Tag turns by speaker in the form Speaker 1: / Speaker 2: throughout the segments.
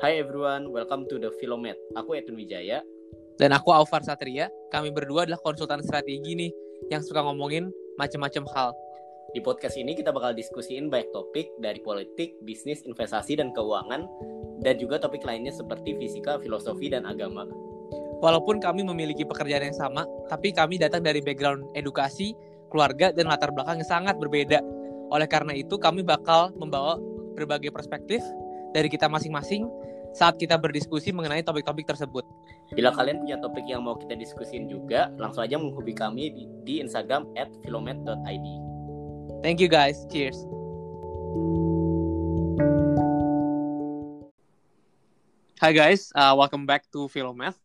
Speaker 1: Hi everyone, welcome to the Filomet. Aku Edwin Wijaya.
Speaker 2: Dan aku Aufar Satria. Kami berdua adalah konsultan strategi nih yang suka ngomongin macam-macam hal.
Speaker 1: Di podcast ini kita bakal diskusiin banyak topik dari politik, bisnis, investasi, dan keuangan, dan juga topik lainnya seperti fisika, filosofi, dan agama.
Speaker 2: Walaupun kami memiliki pekerjaan yang sama, tapi kami datang dari background edukasi, keluarga, dan latar belakang yang sangat berbeda. Oleh karena itu, kami bakal membawa berbagai perspektif dari kita masing-masing saat kita berdiskusi mengenai topik-topik tersebut.
Speaker 1: Bila kalian punya topik yang mau kita diskusin juga, langsung aja menghubungi kami di, di Instagram at filomet.id.
Speaker 2: Thank you guys. Cheers. Hi guys, uh, welcome back to Filomath.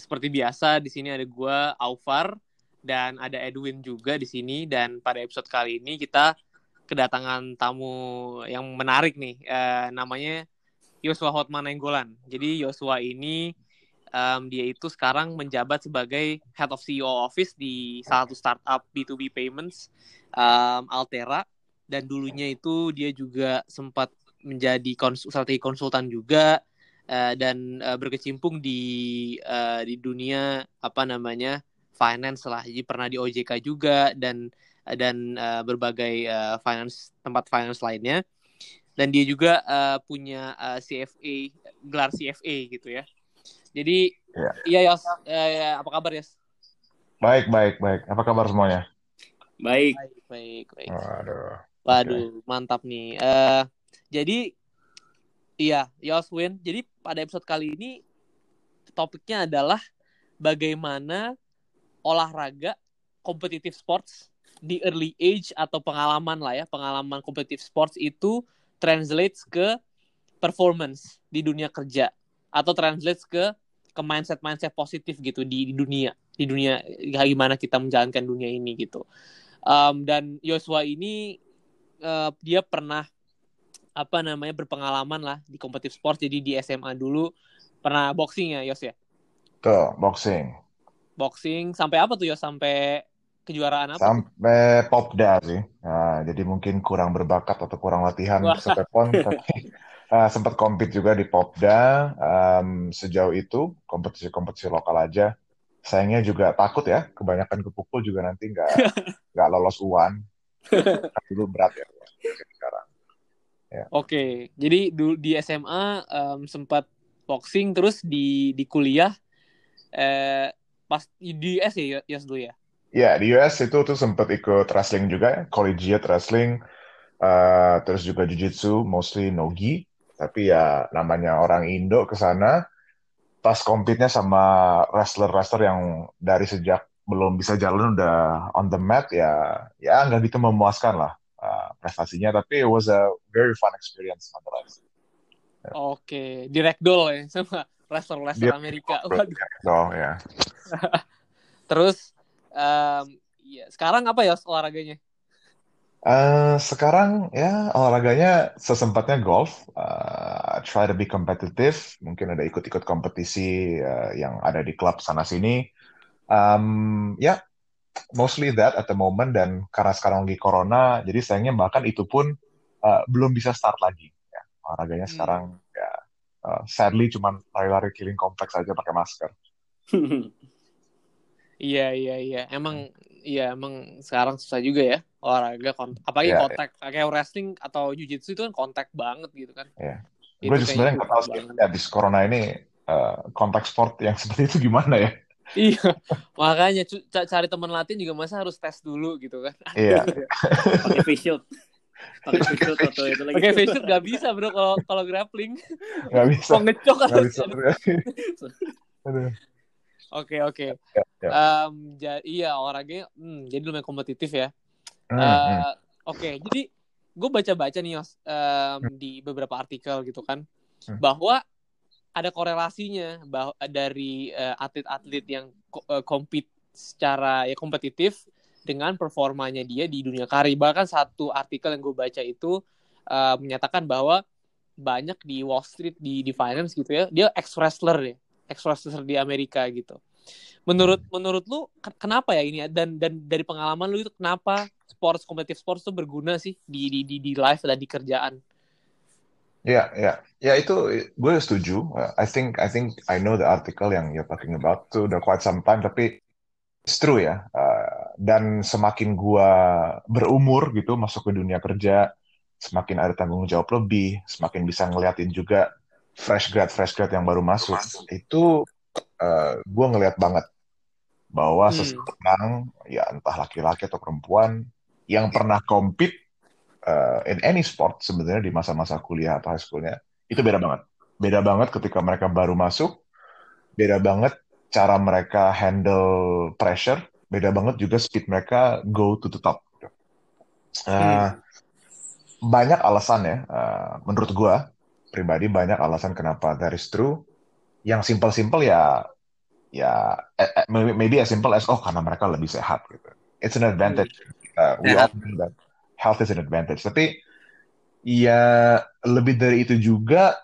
Speaker 2: Seperti biasa di sini ada gue Aufar dan ada Edwin juga di sini dan pada episode kali ini kita kedatangan tamu yang menarik nih. Uh, namanya Yosua Hotman Enggolan. Jadi Yosua ini um, dia itu sekarang menjabat sebagai Head of CEO Office di salah satu startup B2B payments um, Altera dan dulunya itu dia juga sempat menjadi konsul, strategi konsultan juga uh, dan uh, berkecimpung di uh, di dunia apa namanya finance lah. Jadi pernah di OJK juga dan dan uh, berbagai uh, finance tempat finance lainnya dan dia juga uh, punya uh, CFA gelar CFA gitu ya. Jadi ya. iya Yos. Uh, apa kabar Yos?
Speaker 3: Baik baik baik. Apa kabar semuanya?
Speaker 1: Baik.
Speaker 2: Baik baik, baik.
Speaker 3: waduh
Speaker 2: waduh okay. mantap nih. Uh, jadi iya Yos Win. Jadi pada episode kali ini topiknya adalah bagaimana olahraga kompetitif sports di early age atau pengalaman lah ya pengalaman kompetitif sports itu translates ke performance di dunia kerja atau translates ke ke mindset mindset positif gitu di, di dunia di dunia gimana kita menjalankan dunia ini gitu. Um, dan Yosua ini uh, dia pernah apa namanya berpengalaman lah di kompetitif sport. Jadi di SMA dulu pernah boxing ya Yos ya?
Speaker 3: Tuh boxing.
Speaker 2: Boxing. Sampai apa tuh Yos? Sampai kejuaraan apa?
Speaker 3: Sampai Popda sih. Nah, jadi mungkin kurang berbakat atau kurang latihan sampai pon, tapi uh, sempat compete juga di Popda. Um, sejauh itu kompetisi-kompetisi lokal aja. Sayangnya juga takut ya, kebanyakan kepukul juga nanti nggak nggak lolos UAN. dulu berat ya sekarang.
Speaker 2: Ya. Oke, jadi dulu di SMA um, sempat boxing, terus di di kuliah eh, pas di US ya, ya dulu ya?
Speaker 3: Ya, di US itu tuh sempat ikut wrestling juga ya, collegiate wrestling, uh, terus juga jiu-jitsu, mostly nogi. Tapi ya namanya orang Indo ke sana, pas compete-nya sama wrestler-wrestler yang dari sejak belum bisa jalan udah on the mat ya ya nggak gitu memuaskan lah uh, prestasinya tapi it was a very fun experience nonetheless.
Speaker 2: Ya. Oke, okay. di ragdoll ya sama wrestler-wrestler Amerika.
Speaker 3: Oh ya.
Speaker 2: Terus um, ya sekarang apa ya olahraganya?
Speaker 3: Uh, sekarang ya olahraganya sesempatnya golf. Uh, try to be competitive. Mungkin ada ikut-ikut kompetisi uh, yang ada di klub sana sini. Um, ya, yeah, mostly that at the moment. Dan karena sekarang lagi corona, jadi sayangnya bahkan itu pun uh, belum bisa start lagi. Ya, olahraganya hmm. sekarang ya uh, sadly cuma lari-lari keliling kompleks aja pakai masker.
Speaker 2: Iya iya iya emang iya emang sekarang susah juga ya olahraga kont apalagi yeah, kontak yeah. kayak wrestling atau jujitsu itu kan kontak banget gitu kan.
Speaker 3: Iya. Yeah. Gue justru sebenarnya nggak tahu sih abis corona ini uh, kontak sport yang seperti itu gimana ya?
Speaker 2: iya makanya cari teman latihan juga masa harus tes dulu gitu kan
Speaker 3: iya
Speaker 1: pakai face shield pakai face shield atau itu lagi
Speaker 2: pakai face shield gak bisa bro kalau kalau grappling
Speaker 3: gak bisa
Speaker 2: mau ngecok
Speaker 3: gak bisa
Speaker 2: Oke oke. Ya, ya. Um, ja iya olahraganya hmm, jadi lumayan kompetitif ya. Hmm, uh. Oke okay, jadi gue baca-baca nih Yos um, hmm. di beberapa artikel gitu kan hmm. bahwa ada korelasinya bahwa dari uh, atlet-atlet yang uh, compete secara ya kompetitif dengan performanya dia di dunia karir. Bahkan satu artikel yang gue baca itu uh, menyatakan bahwa banyak di Wall Street di di finance gitu ya, dia ex wrestler ya exposure di Amerika gitu. Menurut menurut lu kenapa ya ini dan dan dari pengalaman lu itu kenapa sports kompetitif sports itu berguna sih di di di, di live dan di kerjaan?
Speaker 3: Ya, ya, ya itu gue setuju. I think I think I know the article yang you're talking about tuh udah quite some time, tapi it's true ya. Uh, dan semakin gue berumur gitu masuk ke dunia kerja, semakin ada tanggung jawab lebih, semakin bisa ngeliatin juga fresh grad fresh grad yang baru masuk. Itu uh, gue ngeliat banget bahwa
Speaker 2: Hmm.
Speaker 3: seseorang ya entah laki-laki atau perempuan yang pernah compete uh, in any sport sebenarnya di masa-masa kuliah atau high schoolnya itu beda banget. Beda banget ketika mereka baru masuk, beda banget cara mereka handle pressure, beda banget juga speed mereka go to the top. Uh, Banyak alasan ya, uh, menurut gua pribadi banyak alasan kenapa that is true. Yang simple-simple ya, ya eh, eh, maybe as simple as oh karena mereka lebih sehat gitu. It's an advantage. Uh, we all know that health is an advantage. Tapi ya lebih dari itu juga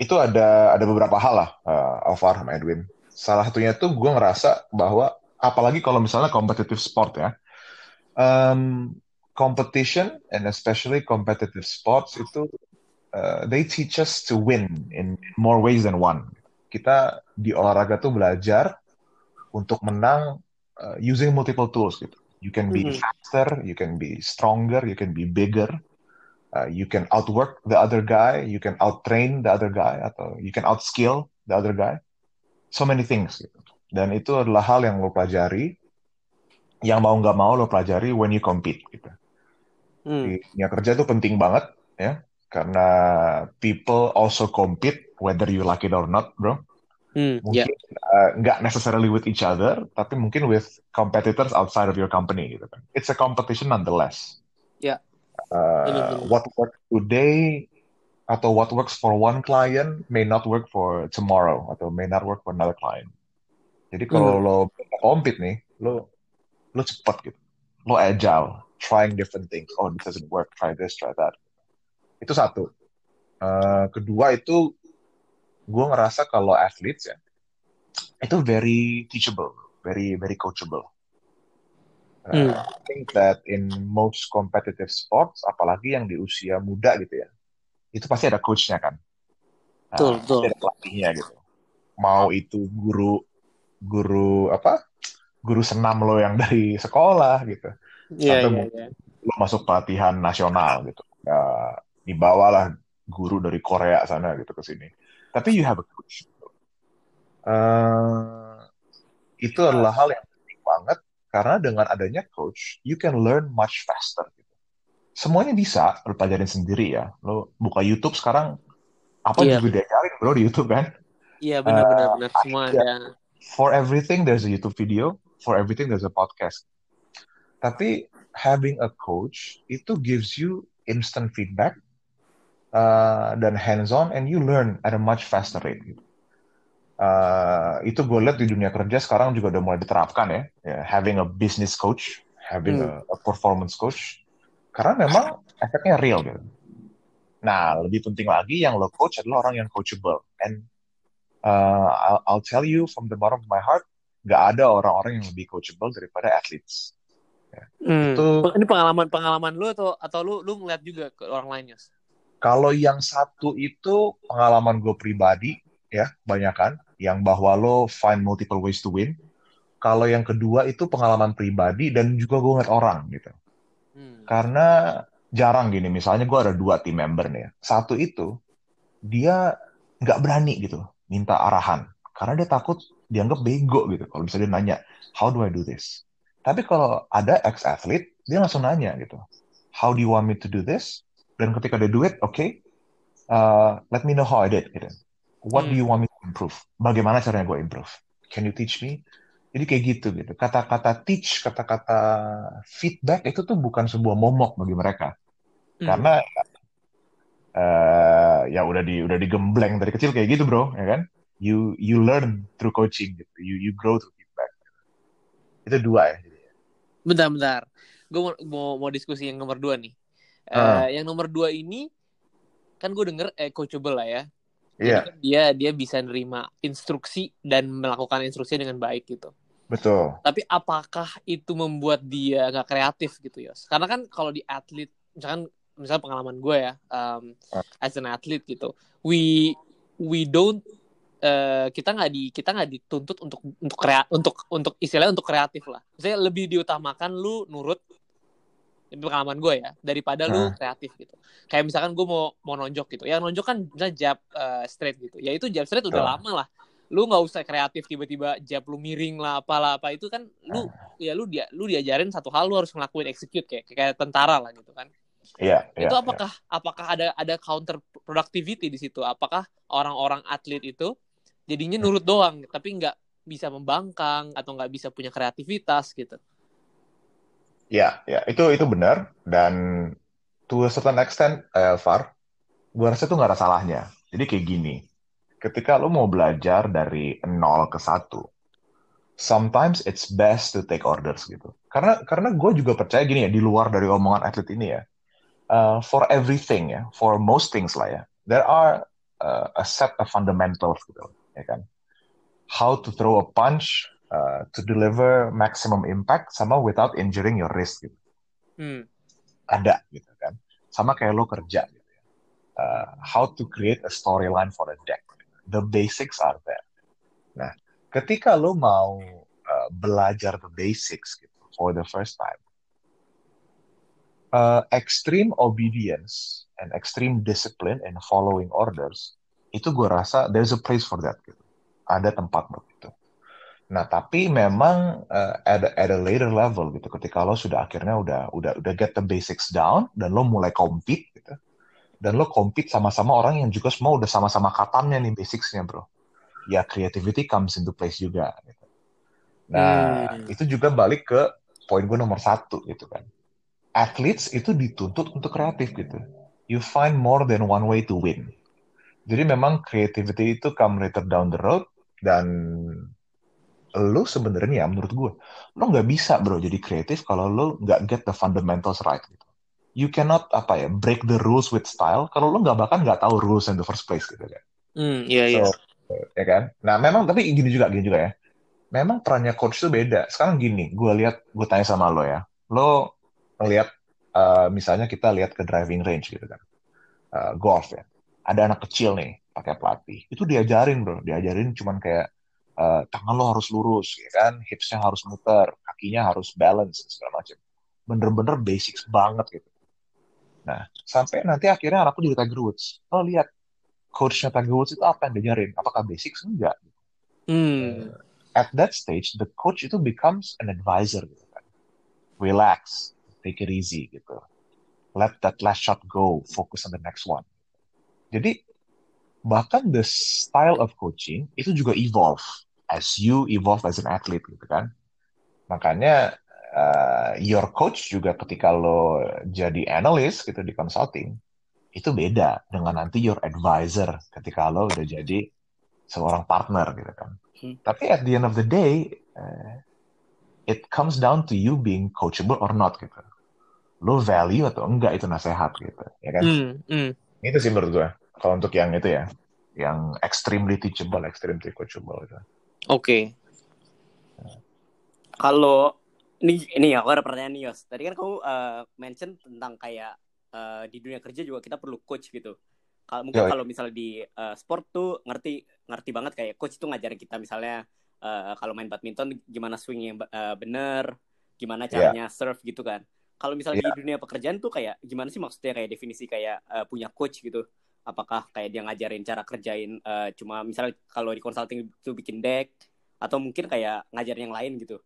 Speaker 3: itu ada ada beberapa hal lah uh, Alvar sama Edwin. Salah satunya tuh gue ngerasa bahwa apalagi kalau misalnya competitive sport ya, um, competition and especially competitive sports itu uh, they teach us to win in more ways than one. Kita di olahraga tuh belajar untuk menang uh, using multiple tools gitu. You can be
Speaker 2: Mhm.
Speaker 3: faster, you can be stronger, you can be bigger, uh, you can outwork the other guy, you can outtrain the other guy, atau you can outskill the other guy. So many things gitu. Dan itu adalah hal yang lo pelajari, yang mau nggak mau lo pelajari when you compete gitu.
Speaker 2: Hmm.
Speaker 3: Di dunia kerja itu penting banget ya, karena people also compete whether you like it or not, bro.
Speaker 2: Hmm.
Speaker 3: Mungkin uh, nggak necessarily with each other, tapi mungkin with competitors outside of your company gitu kan. It's a competition nonetheless.
Speaker 2: Ya.
Speaker 3: Uh, what works today atau what works for one client may not work for tomorrow atau may not work for another client. Jadi kalau
Speaker 2: Hmm.
Speaker 3: lo compete nih, lo lo cepet gitu, lo agile, trying different things. Oh, this doesn't work, try this, try that. Itu satu. Uh, kedua itu gue ngerasa kalau athletes ya itu very teachable, very very coachable. Uh,
Speaker 2: Hmm.
Speaker 3: I think that in most competitive sports, apalagi yang di usia muda gitu ya, itu pasti ada coachnya kan, Nah,
Speaker 2: Betul,
Speaker 3: pasti
Speaker 2: betul.
Speaker 3: ada pelatihnya gitu. Mau itu guru guru apa, guru senam lo yang dari sekolah gitu, sampai
Speaker 2: iya,
Speaker 3: mungkin
Speaker 2: iya.
Speaker 3: lo masuk pelatihan nasional gitu, ya, dibawalah guru dari Korea sana gitu ke sini. Tapi you have a coach. Eh, itu adalah hal yang penting banget karena dengan adanya coach, you can learn much faster. Gitu. Semuanya bisa lo pelajarin sendiri ya. Lo buka YouTube sekarang apa
Speaker 2: Iya,
Speaker 3: juga diajarin bro di YouTube kan.
Speaker 2: iya benar
Speaker 3: Eh,
Speaker 2: benar semua
Speaker 3: ya,
Speaker 2: ada.
Speaker 3: for everything there's a YouTube video, for everything there's a podcast. Tapi having a coach itu gives you instant feedback uh, dan hands-on and you learn at a much faster rate. Gitu. Uh, itu gue lihat di dunia kerja sekarang juga udah mulai diterapkan ya, ya having a business coach, having
Speaker 2: Hmm.
Speaker 3: a, a performance coach, karena memang efeknya real gitu. Nah, lebih penting lagi yang lo coach adalah orang yang coachable. And uh, I'll, I'll tell you from the bottom of my heart, nggak ada orang-orang yang lebih coachable daripada athletes. Ya.
Speaker 2: Hmm.
Speaker 3: Itu
Speaker 2: Ini pengalaman pengalaman lu atau atau lu lu ngeliat juga ke orang lain Yos?
Speaker 3: Kalau yang satu itu pengalaman gue pribadi ya, banyak kan, yang bahwa lo find multiple ways to win. Kalau yang kedua itu pengalaman pribadi dan juga gue ngeliat orang gitu.
Speaker 2: Hmm.
Speaker 3: Karena jarang gini, misalnya gue ada dua team member nih ya. Satu itu dia nggak berani gitu minta arahan karena dia takut dianggap bego gitu. Kalau misalnya dia nanya, how do I do this? Tapi kalau ada ex athlete, dia langsung nanya gitu, how do you want me to do this? Dan ketika dia do it, oke, uh, let me know how I did. Gitu. What do
Speaker 2: Hmm.
Speaker 3: you want me to improve? Bagaimana caranya gue improve? Can you teach me? Jadi kayak gitu gitu. Kata-kata teach, kata-kata feedback itu tuh bukan sebuah momok bagi mereka.
Speaker 2: Hmm.
Speaker 3: Karena eh ya udah di udah digembleng dari kecil kayak gitu, Bro, ya kan? You you learn through coaching gitu. You you grow through feedback. Itu dua ya.
Speaker 2: Bentar bentar. Gue mau, mau mau diskusi yang nomor dua nih.
Speaker 3: Ah.
Speaker 2: yang nomor dua ini kan gue denger eh, coachable lah ya.
Speaker 3: Iya,
Speaker 2: kan dia dia bisa nerima instruksi dan melakukan instruksi dengan baik gitu.
Speaker 3: betul.
Speaker 2: Tapi apakah itu membuat dia nggak kreatif gitu Yos? Karena kan kalau di atlet, misalkan misalnya pengalaman gue ya um, as an athlete gitu we we don't uh, kita nggak di kita nggak dituntut untuk untuk krea, untuk untuk istilahnya untuk kreatif lah misalnya lebih diutamakan lu nurut pengalaman gue ya daripada lu kreatif gitu. Kayak misalkan gue mau mau nonjok gitu. Ya nonjok kan misalnya jab uh, straight gitu. Ya itu jab straight udah lama lah. Lu nggak usah kreatif tiba-tiba jab lu miring lah apalah apa. Itu kan lu ya lu dia lu diajarin satu hal lu harus ngelakuin execute kayak kayak tentara lah gitu kan.
Speaker 3: Iya.
Speaker 2: itu
Speaker 3: iya,
Speaker 2: apakah apakah ada ada counter productivity di situ? Apakah orang-orang atlet itu jadinya nurut doang tapi nggak bisa membangkang atau nggak bisa punya kreativitas gitu
Speaker 3: Ya, ya itu itu benar dan to a certain extent, uh, Far, gue rasa itu nggak ada salahnya. Jadi kayak gini, ketika lo mau belajar dari nol ke satu, sometimes it's best to take orders gitu. Karena karena gue juga percaya gini ya di luar dari omongan atlet ini ya, uh, for everything ya, for most things lah ya, there are uh, a set of fundamentals gitu, ya kan? How to throw a punch, uh, to deliver maximum impact sama without injuring your wrist gitu.
Speaker 2: hmm.
Speaker 3: Ada gitu kan. Sama kayak lo kerja gitu ya. Uh, how to create a storyline for a deck. The basics are there. Nah, ketika lo mau uh, belajar the basics gitu for the first time, uh, extreme obedience and extreme discipline in following orders itu gue rasa there's a place for that gitu. Ada tempat buat itu. Nah, tapi memang uh, at, a, at a later level gitu, ketika lo sudah akhirnya udah udah udah get the basics down dan lo mulai compete gitu, dan lo compete sama-sama orang yang juga semua udah sama-sama katannya nih basicsnya bro, ya creativity comes into place juga. Gitu. Nah, hmm. itu juga balik ke poin gue nomor satu gitu kan. Athletes itu dituntut untuk kreatif gitu. You find more than one way to win. Jadi memang creativity itu come later down the road dan lo sebenarnya menurut gue lo nggak bisa bro jadi kreatif kalau lo nggak get the fundamentals right gitu. You cannot apa ya break the rules with style kalau lo nggak bahkan nggak tahu rules in the first place gitu kan.
Speaker 2: Mm, iya iya.
Speaker 3: So, ya kan? Nah memang tapi gini juga gini juga ya. Memang perannya coach itu beda. Sekarang gini gue lihat gue tanya sama lo ya. Lo lihat uh, misalnya kita lihat ke driving range gitu kan. Uh, golf ya. Ada anak kecil nih pakai pelatih. Itu diajarin bro. Diajarin cuman kayak uh, tangan lo harus lurus, ya kan? Hipsnya harus muter, kakinya harus balance, segala macam. Bener-bener basics banget gitu. Nah, sampai nanti akhirnya anakku jadi Tiger Woods. Lo lihat, coachnya Tiger Woods itu apa yang diajarin? Apakah basics? Enggak.
Speaker 2: Hmm.
Speaker 3: Uh, at that stage, the coach itu becomes an advisor gitu kan. Relax, take it easy gitu. Let that last shot go, focus on the next one. Jadi bahkan the style of coaching itu juga evolve as you evolve as an athlete gitu kan. Makanya uh, your coach juga ketika lo jadi analyst gitu di consulting itu beda dengan nanti your advisor ketika lo udah jadi seorang partner gitu kan. Hmm. Tapi at the end of the day uh, it comes down to you being coachable or not gitu. Lo value atau enggak itu nasehat gitu, ya kan?
Speaker 2: Hmm, hmm.
Speaker 3: Itu sih menurut gue. Kalau untuk yang itu ya, yang extremely teachable, extremely coachable gitu.
Speaker 2: Oke. Okay.
Speaker 1: Kalau ini ini ya, aku ada pertanyaan nih Yos. Tadi kan kamu uh, mention tentang kayak uh, di dunia kerja juga kita perlu coach gitu. Kalau mungkin kalau misalnya di uh, sport tuh ngerti ngerti banget kayak coach itu ngajarin kita misalnya uh, kalau main badminton gimana swing yang uh, bener, gimana caranya yeah. serve gitu kan. Kalau misalnya yeah. di dunia pekerjaan tuh kayak gimana sih maksudnya kayak definisi kayak uh, punya coach gitu? Apakah kayak dia ngajarin cara kerjain uh, cuma misalnya kalau di consulting itu bikin deck atau mungkin kayak ngajarin yang lain gitu?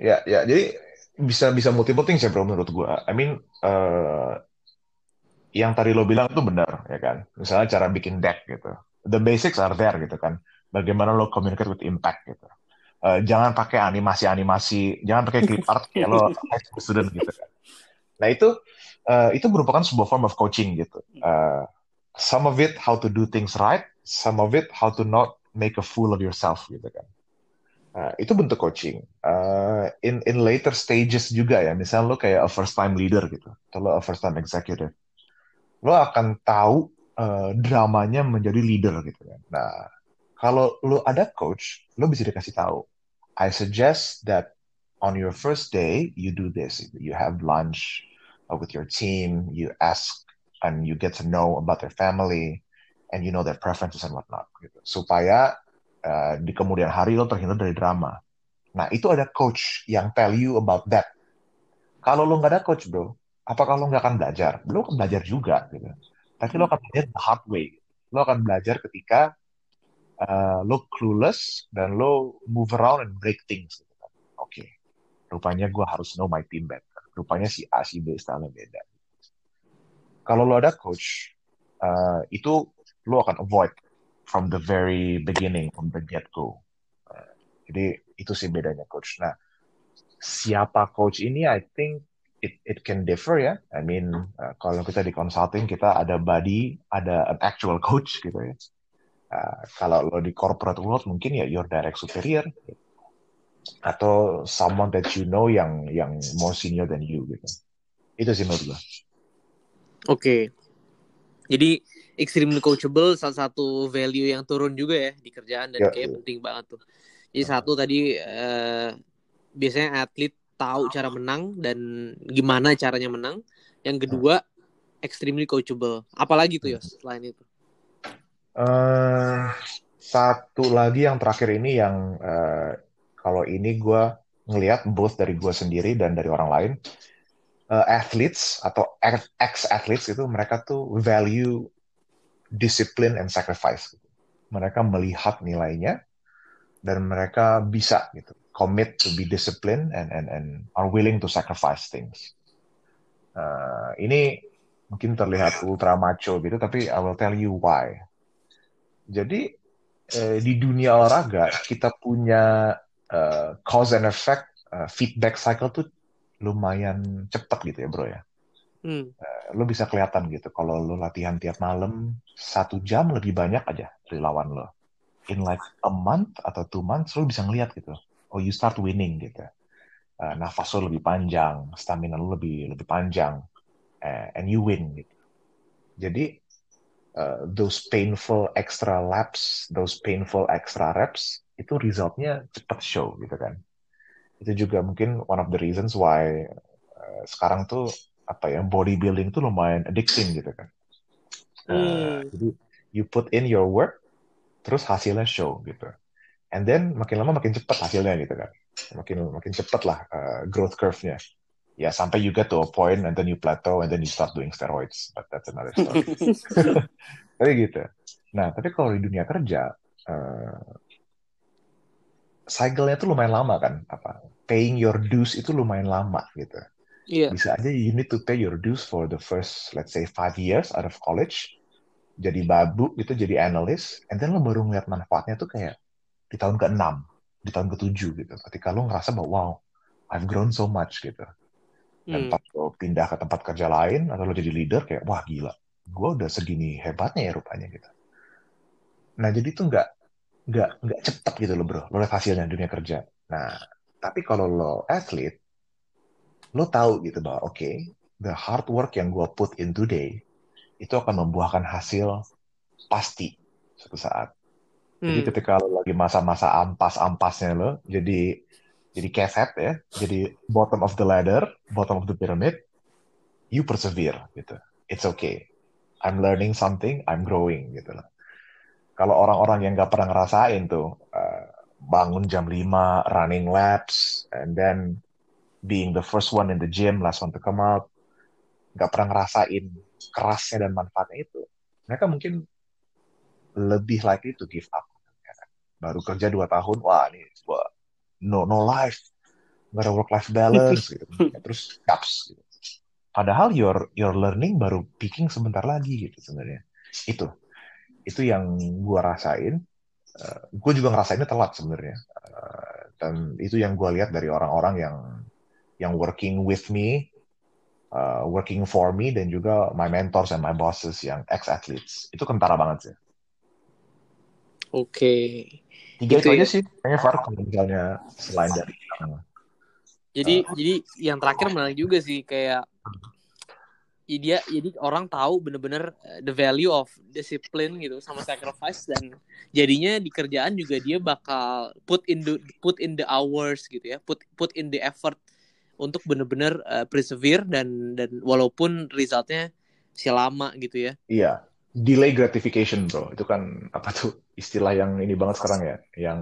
Speaker 3: Ya, ya. Jadi bisa bisa multiple things ya bro menurut gua. I mean uh, yang tadi lo bilang tuh benar ya kan. Misalnya cara bikin deck gitu. The basics are there gitu kan. Bagaimana lo communicate with impact gitu. Uh, jangan pakai animasi-animasi, jangan pakai clip art kayak lo high school student gitu kan. Nah itu uh, itu merupakan sebuah form of coaching gitu. Uh, some of it how to do things right, some of it how to not make a fool of yourself gitu kan. Uh, itu bentuk coaching. Uh, in in later stages juga ya, misalnya lo kayak a first time leader gitu, atau lo a first time executive, lo akan tahu uh, dramanya menjadi leader gitu kan. Nah, kalau lo ada coach, lo bisa dikasih tahu. I suggest that on your first day you do this. You have lunch, uh, with your team, you ask and you get to know about their family, and you know their preferences and whatnot. Gitu. Supaya uh, di kemudian hari lo terhindar dari drama. Nah itu ada coach yang tell you about that. Kalau lo nggak ada coach bro, apakah lo nggak akan belajar? Lo akan belajar juga gitu. Tapi lo akan belajar the hard way. Lo akan belajar ketika uh, lo clueless dan lo move around and break things. Gitu. Oke, okay. rupanya gue harus know my team better. Rupanya si A si B style beda. Kalau lo ada coach, uh, itu lo akan avoid from the very beginning, from the get go. Uh, jadi itu sih bedanya coach. Nah, siapa coach ini? I think it it can differ ya. I mean, uh, kalau kita di consulting kita ada buddy, ada an actual coach gitu ya. Uh, kalau lo di corporate world mungkin ya your direct superior atau someone that you know yang yang more senior than you gitu. Itu sih menurut gue.
Speaker 2: Oke. Okay. Jadi extremely coachable salah satu value yang turun juga ya di kerjaan dan yeah, kayak yeah. penting banget tuh. Jadi uh. satu tadi uh, biasanya atlet tahu cara menang dan gimana caranya menang. Yang kedua, extremely coachable. Apalagi tuh Yos selain itu?
Speaker 3: Uh, satu lagi yang terakhir ini yang uh, kalau ini gue ngelihat both dari gue sendiri dan dari orang lain, uh, athletes atau ex athletes itu mereka tuh value discipline and sacrifice. Mereka melihat nilainya dan mereka bisa gitu commit to be disciplined and and and are willing to sacrifice things. Uh, ini mungkin terlihat ultra macho gitu, tapi I will tell you why. Jadi eh, di dunia olahraga kita punya uh, cause and effect uh, feedback cycle tuh lumayan cepat gitu ya bro ya. Hmm. Uh, lo bisa kelihatan gitu kalau lo latihan tiap malam satu jam lebih banyak aja dari lawan lo. In like a month atau two months lo bisa ngeliat gitu oh you start winning gitu uh, nafas lo lebih panjang stamina lo lebih lebih panjang uh, and you win gitu jadi uh, those painful extra laps those painful extra reps itu resultnya cepat show gitu kan. Itu juga mungkin one of the reasons why uh, sekarang tuh apa ya bodybuilding tuh lumayan addicting gitu kan. Uh, hmm. jadi you put in your work terus hasilnya show gitu. And then makin lama makin cepat hasilnya gitu kan. Makin makin cepat lah uh, growth curve-nya. Ya sampai you get to a point and then you plateau and then you start doing steroids. But that's another story. Tapi gitu. Nah tapi kalau di dunia kerja uh, cycle-nya tuh lumayan lama kan apa paying your dues itu lumayan lama gitu yeah. bisa aja you need to pay your dues for the first let's say five years out of college jadi babu gitu jadi analis and then lo baru ngeliat manfaatnya tuh kayak di tahun ke-6, di tahun ke-7 gitu. Ketika lo ngerasa bahwa wow, I've grown so much gitu. Dan hmm. pas lo pindah ke tempat kerja lain atau lo jadi leader kayak wah gila, gue udah segini hebatnya ya rupanya gitu. Nah jadi itu nggak nggak nggak cepet gitu lo bro, lo lihat hasilnya dunia kerja. Nah tapi kalau lo athlete, lo tahu gitu bahwa oke, okay, the hard work yang gue put in today itu akan membuahkan hasil pasti suatu saat. Jadi hmm. ketika lo lagi masa-masa ampas-ampasnya lo, jadi jadi keset ya, jadi bottom of the ladder, bottom of the pyramid, you persevere gitu. It's okay. I'm learning something, I'm growing gitu loh. Kalau orang-orang yang gak pernah ngerasain tuh uh, bangun jam 5, running laps, and then being the first one in the gym, last one to come out, gak pernah ngerasain kerasnya dan manfaatnya itu, mereka mungkin lebih likely to give up. Baru kerja dua tahun, wah ini gua no no life, nggak ada work life balance gitu. Terus gaps. Gitu. Padahal your your learning baru peaking sebentar lagi gitu sebenarnya. Itu itu yang gua rasain. Uh, gue juga ngerasainnya telat sebenarnya. Uh, dan itu yang gue lihat dari orang-orang yang yang working with me, uh, working for me, dan juga my mentors and my bosses yang ex athletes itu kentara banget sih.
Speaker 2: Oke. Okay.
Speaker 3: Tiga itu, itu aja sih, kayaknya Far kalau misalnya selain dari
Speaker 2: Jadi uh, jadi yang terakhir menarik juga sih kayak ya dia jadi orang tahu bener-bener eh, the value of discipline gitu sama sacrifice dan jadinya di kerjaan juga dia bakal put in the put in the hours gitu ya put put in the effort untuk bener-bener uh, persevere dan dan walaupun resultnya si lama gitu ya.
Speaker 3: Iya, delay gratification bro, itu kan apa tuh istilah yang ini banget sekarang ya, yang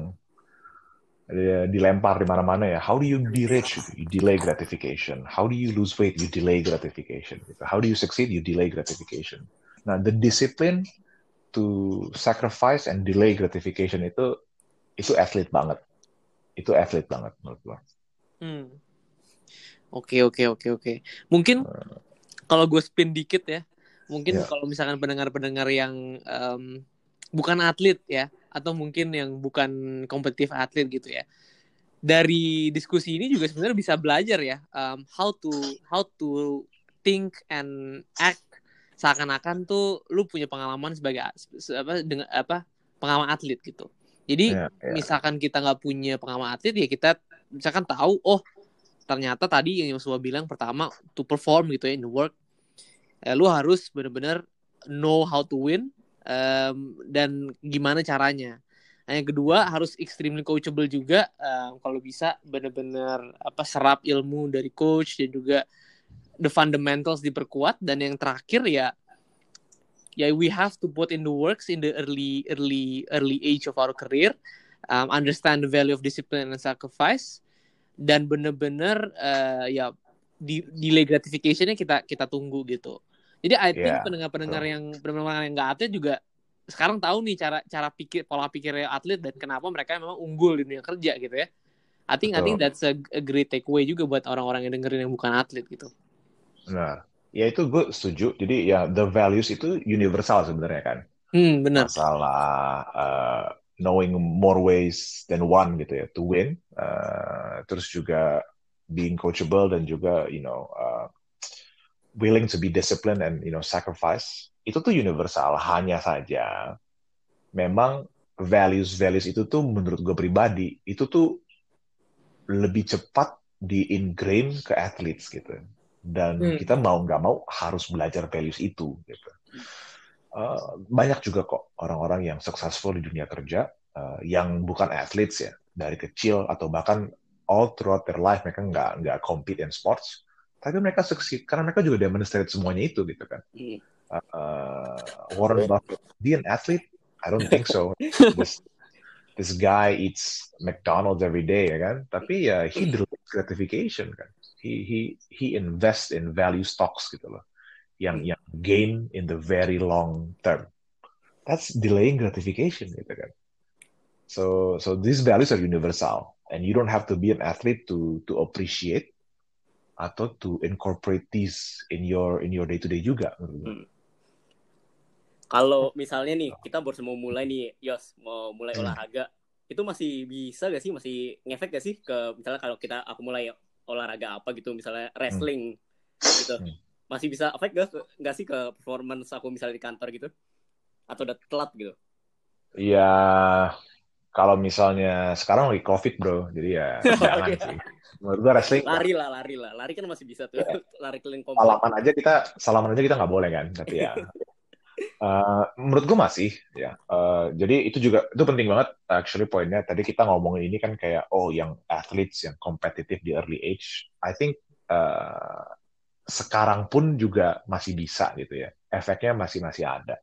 Speaker 3: dilempar di mana-mana ya. How do you be rich? You delay gratification. How do you lose weight? You delay gratification. How do you succeed? You delay gratification. Nah, the discipline to sacrifice and delay gratification itu itu athlete banget. Itu athlete banget menurut gua.
Speaker 2: Hmm. Oke oke oke oke. Mungkin uh, kalau gue spin dikit ya, mungkin yeah. kalau misalkan pendengar-pendengar yang um, bukan atlet ya, atau mungkin yang bukan kompetitif atlet gitu ya. Dari diskusi ini juga sebenarnya bisa belajar ya um, how to how to think and act. Seakan-akan tuh lu punya pengalaman sebagai apa dengan apa pengalaman atlet gitu. Jadi yeah, yeah. misalkan kita nggak punya pengalaman atlet ya kita misalkan tahu oh ternyata tadi yang Yosua bilang pertama to perform gitu ya in the work. Eh, lu harus benar-benar know how to win um, dan gimana caranya. Nah, yang kedua harus extremely coachable juga. Um, kalau bisa benar-benar apa serap ilmu dari coach dan juga the fundamentals diperkuat. Dan yang terakhir ya ya we have to put in the works in the early early early age of our career. Um, understand the value of discipline and sacrifice. Dan benar-benar uh, ya di delay gratificationnya kita kita tunggu gitu jadi I think yeah. pendengar-pendengar yang pendengar yang nggak atlet juga sekarang tahu nih cara cara pikir pola pikirnya atlet dan kenapa mereka memang unggul di dunia kerja gitu ya. I think Betul. I think that's a, a great takeaway juga buat orang-orang yang dengerin yang bukan atlet gitu.
Speaker 3: Nah, ya itu gue setuju. Jadi ya the values itu universal sebenarnya kan.
Speaker 2: Hmm, benar.
Speaker 3: Masalah uh, knowing more ways than one gitu ya to win. Uh, terus juga being coachable dan juga you know uh, willing to be disciplined and you know sacrifice itu tuh universal hanya saja. Memang values values itu tuh menurut gue pribadi itu tuh lebih cepat di ingrain ke athletes gitu. Dan hmm. kita mau nggak mau harus belajar values itu gitu. Uh, banyak juga kok orang-orang yang successful di dunia kerja uh, yang bukan athletes ya dari kecil atau bahkan all throughout their life mereka nggak nggak compete in sports tapi mereka sukses karena mereka juga demonstrate semuanya itu gitu kan. Uh, Warren Buffett be an athlete? I don't think so. This this guy eats McDonald's every day ya kan? Tapi ya he delays gratification kan. He he he invest in value stocks gitu loh. Yang yang gain in the very long term. That's delaying gratification gitu kan. So so these values are universal. And you don't have to be an athlete to to appreciate atau to incorporate these in your in your day to day juga. Hmm.
Speaker 1: Kalau misalnya nih kita baru mau mulai nih, Yos mau mulai hmm. olahraga, itu masih bisa gak sih, masih ngefek gak sih ke misalnya kalau kita aku mulai olahraga apa gitu, misalnya hmm. wrestling hmm. gitu, hmm. masih bisa efek gak, gak sih ke performance aku misalnya di kantor gitu, atau udah telat gitu?
Speaker 3: Ya kalau misalnya sekarang lagi covid bro, jadi ya jangan sih. Menurut gue wrestling
Speaker 1: lari lah lari lah. Lari kan masih bisa tuh. Yeah. lari keliling
Speaker 3: komplek. Salaman aja kita salaman aja kita nggak boleh kan tapi ya. Uh, menurut gue masih ya. Uh, jadi itu juga itu penting banget actually poinnya. Tadi kita ngomongin ini kan kayak oh yang athletes yang kompetitif di early age. I think uh, sekarang pun juga masih bisa gitu ya. Efeknya masih masih ada.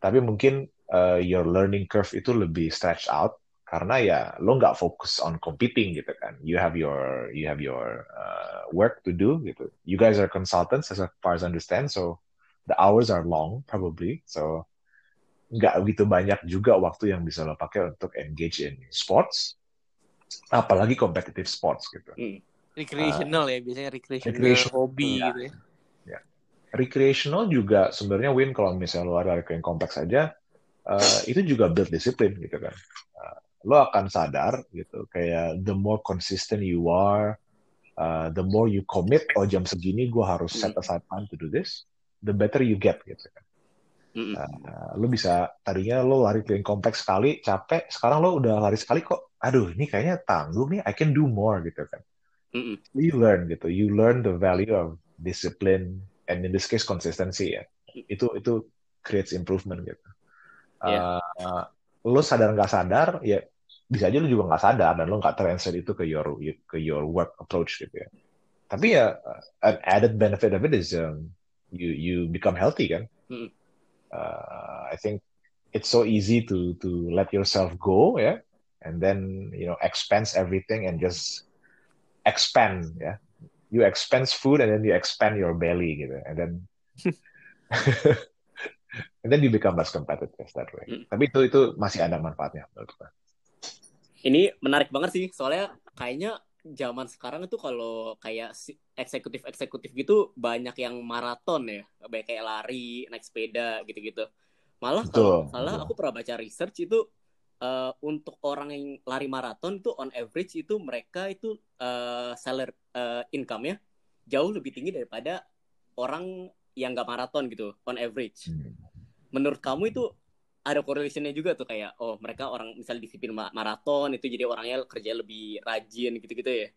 Speaker 3: Tapi mungkin uh, your learning curve itu lebih stretch out karena ya lo nggak fokus on competing gitu kan you have your you have your uh, work to do gitu you guys are consultants as far as I understand so the hours are long probably so nggak begitu banyak juga waktu yang bisa lo pakai untuk engage in sports apalagi competitive sports gitu
Speaker 2: hmm. recreational uh, ya biasanya recreational, recreational hobi ya. gitu ya.
Speaker 3: ya recreational juga sebenarnya win kalau misalnya lo ada yang kompleks aja uh, itu juga build disiplin gitu kan. Lo akan sadar gitu kayak the more consistent you are uh, the more you commit oh jam segini gue harus set aside time to do this the better you get gitu kan. Uh, lo bisa tadinya lo lari keliling kompleks sekali capek sekarang lo udah lari sekali kok aduh ini kayaknya tanggung nih I can do more gitu kan. Mm you learn gitu you learn the value of discipline and in this case consistency ya. Itu itu creates improvement gitu yeah. uh, lo sadar nggak sadar ya bisa aja lu juga nggak sadar dan lu nggak translate itu ke your ke your work approach gitu ya. tapi ya an added benefit of it is um, you you become healthy kan
Speaker 1: Hmm.
Speaker 3: uh, I think it's so easy to to let yourself go ya and then you know expense everything and just expand ya you expense food and then you expand your belly gitu and then and then you become less competitive that way
Speaker 1: Hmm.
Speaker 3: tapi itu itu masih ada manfaatnya menurut gue
Speaker 1: Ini menarik banget sih, soalnya kayaknya zaman sekarang itu kalau kayak si- eksekutif-eksekutif gitu banyak yang maraton ya, kayak lari, naik sepeda gitu-gitu. Malah kalau salah
Speaker 3: betul.
Speaker 1: aku pernah baca research itu eh, untuk orang yang lari maraton itu on average itu mereka itu eh salary eh, income-nya jauh lebih tinggi daripada orang yang nggak maraton gitu on average.
Speaker 3: Hmm.
Speaker 1: Menurut kamu itu ada correlation-nya juga tuh kayak oh mereka orang misalnya disiplin ma- maraton itu jadi orangnya kerja lebih rajin gitu-gitu ya.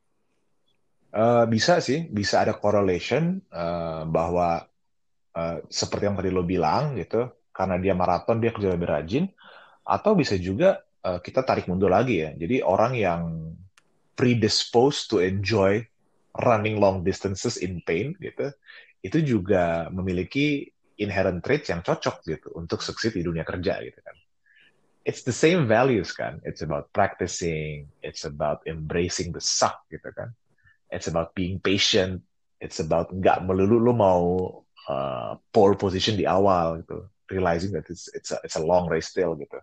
Speaker 3: Eh, bisa sih, bisa ada correlation eh, bahwa eh, seperti yang tadi lo bilang gitu, karena dia maraton dia kerja lebih rajin, atau bisa juga eh, kita tarik mundur lagi ya. Jadi orang yang predisposed to enjoy running long distances in pain gitu, itu juga memiliki inherent traits yang cocok gitu untuk succeed di dunia kerja gitu kan. It's the same values kan. It's about practicing, it's about embracing the suck gitu kan. It's about being patient. It's about nggak melulu lu mau uh, pole position di awal gitu. Realizing that it's it's a, it's a long race still gitu.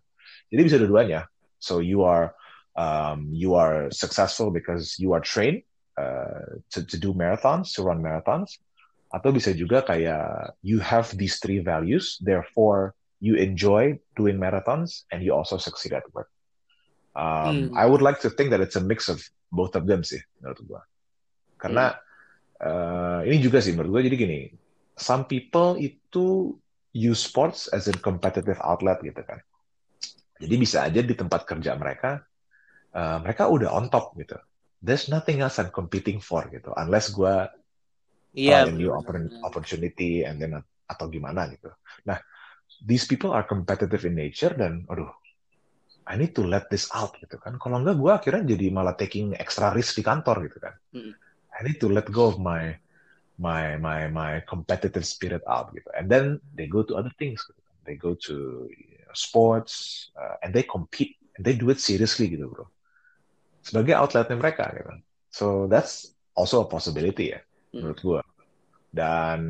Speaker 3: Jadi bisa dua-duanya. So you are um, you are successful because you are trained uh, to to do marathons, to run marathons. Atau bisa juga kayak you have these three values, therefore you enjoy doing marathons and you also succeed at work. Um,
Speaker 2: Hmm.
Speaker 3: I would like to think that it's a mix of both of them sih menurut gua. Karena uh, ini juga sih menurut gue jadi gini, some people itu use sports as a competitive outlet gitu kan. Jadi bisa aja di tempat kerja mereka, uh, mereka udah on top gitu. There's nothing else I'm competing for gitu, unless gue A new opportunity and then atau gimana gitu. Nah, these people are competitive in nature dan aduh, I need to let this out gitu kan. Kalau enggak gue akhirnya jadi malah taking extra risk di kantor gitu kan.
Speaker 1: Mm.
Speaker 3: I need to let go of my my my my competitive spirit out gitu. And then they go to other things. Gitu. They go to you know, sports uh, and they compete and they do it seriously gitu bro. Sebagai outletnya mereka gitu. So that's also a possibility ya. Menurut gua. Dan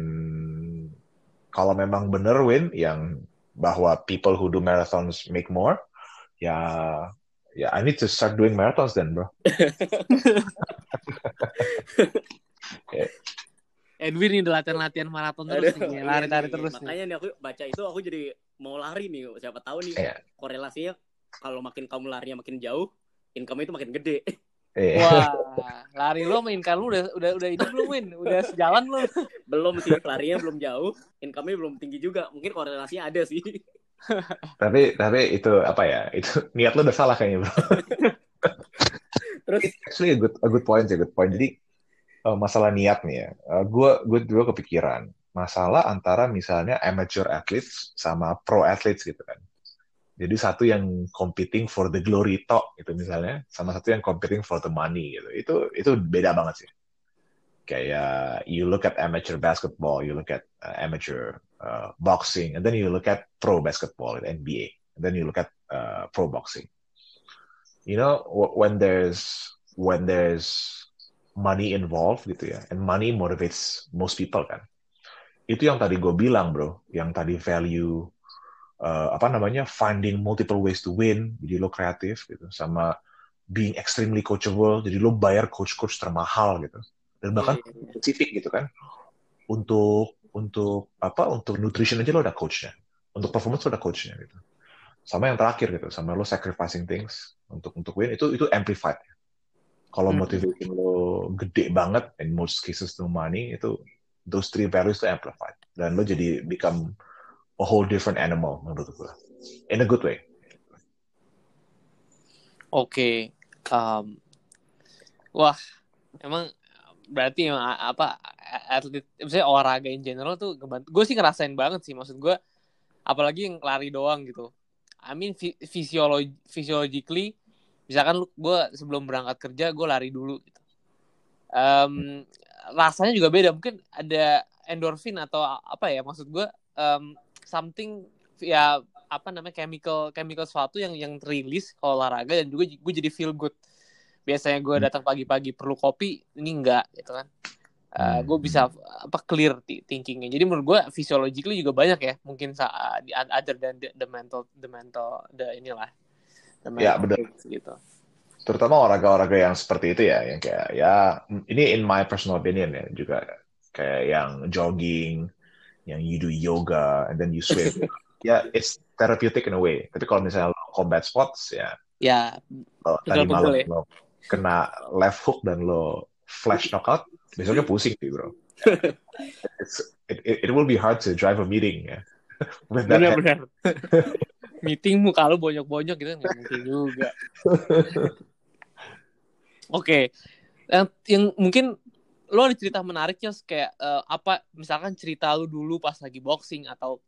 Speaker 3: kalau memang bener win yang bahwa people who do marathons make more, ya ya I need to start doing marathons then bro.
Speaker 2: Edwin nih udah latihan-latihan maraton terus
Speaker 1: Aduh,
Speaker 2: nih,
Speaker 1: iya
Speaker 2: lari-lari
Speaker 1: nih.
Speaker 2: terus nih.
Speaker 1: Makanya nih aku baca itu aku jadi mau lari nih. Siapa tahu nih
Speaker 3: Iya.
Speaker 1: korelasinya kalau makin kamu larinya makin jauh, income itu makin gede.
Speaker 3: Eh,
Speaker 2: Wah, lari lo main kan lu udah udah udah ini belum Win? Udah sejalan belum?
Speaker 1: belum sih larinya belum jauh, income-nya belum tinggi juga. Mungkin korelasinya ada sih.
Speaker 3: tapi tapi itu apa ya? Itu niat lo udah salah kayaknya bro.
Speaker 1: Terus
Speaker 3: Actually a good a good point a good point. Jadi eh, masalah niat nih ya. Eh, Gua gue dulu kepikiran masalah antara misalnya amateur athletes sama pro athletes gitu kan. Jadi satu yang competing for the glory talk gitu misalnya, sama satu yang competing for the money gitu. Itu itu beda banget sih. Kayak you look at amateur basketball, you look at uh, amateur uh, boxing, and then you look at pro basketball, NBA, and then you look at uh, pro boxing. You know, wh- when there's when there's money involved gitu ya, and money motivates most people kan. Itu yang tadi gue bilang bro, yang tadi value uh, apa namanya finding multiple ways to win, jadi lo kreatif gitu, sama being extremely coachable, jadi lo bayar coach-coach termahal gitu, dan bahkan
Speaker 1: Iya, iya, iya.
Speaker 3: spesifik gitu kan, untuk untuk apa untuk nutrition aja lo ada coachnya, untuk performance lo ada coachnya gitu, sama yang terakhir gitu, sama lo sacrificing things untuk untuk win. Itu itu amplified. Kalau
Speaker 2: Hmm.
Speaker 3: motivation lo gede banget, in most cases no money itu those three values itu amplified. Dan lo jadi become a whole different animal menurut gue, in a good way.
Speaker 2: Oke. Um, wah, emang berarti emang apa atlet misalnya olahraga in general tuh. Gue sih ngerasain banget sih maksud gue apalagi yang lari doang gitu. I mean physiologi physiologically misalkan gue sebelum berangkat kerja gue lari dulu gitu. Um, rasanya juga beda mungkin ada endorfin atau apa ya maksud gue um, something ya apa namanya chemical chemical sesuatu yang yang rilis kalau olahraga dan juga gue jadi feel good. Biasanya gue hmm. datang pagi-pagi perlu kopi ini enggak gitu kan. Uh, hmm. gue bisa apa clear thinkingnya. Jadi menurut gue physiologically juga banyak ya mungkin saat other than the, the mental the mental the inilah
Speaker 3: the mental ya benar gitu. Terutama olahraga-olahraga yang seperti itu ya yang kayak ya ini in my personal opinion ya juga kayak yang jogging yang you do yoga and then you swim ya yeah, it's therapeutic in a way tapi kalau misalnya lo combat sports ya
Speaker 2: ya
Speaker 3: tadi malam ya. lo kena left hook dan lo flash knockout, besoknya pusing sih bro. it, it, it will be hard to drive a meeting ya.
Speaker 2: Benar-benar. meeting muka lo bonyok-bonyok gitu nggak mungkin juga. Oke, okay. yang, yang mungkin lo ada cerita menariknya kayak uh, apa misalkan cerita lo dulu pas lagi boxing atau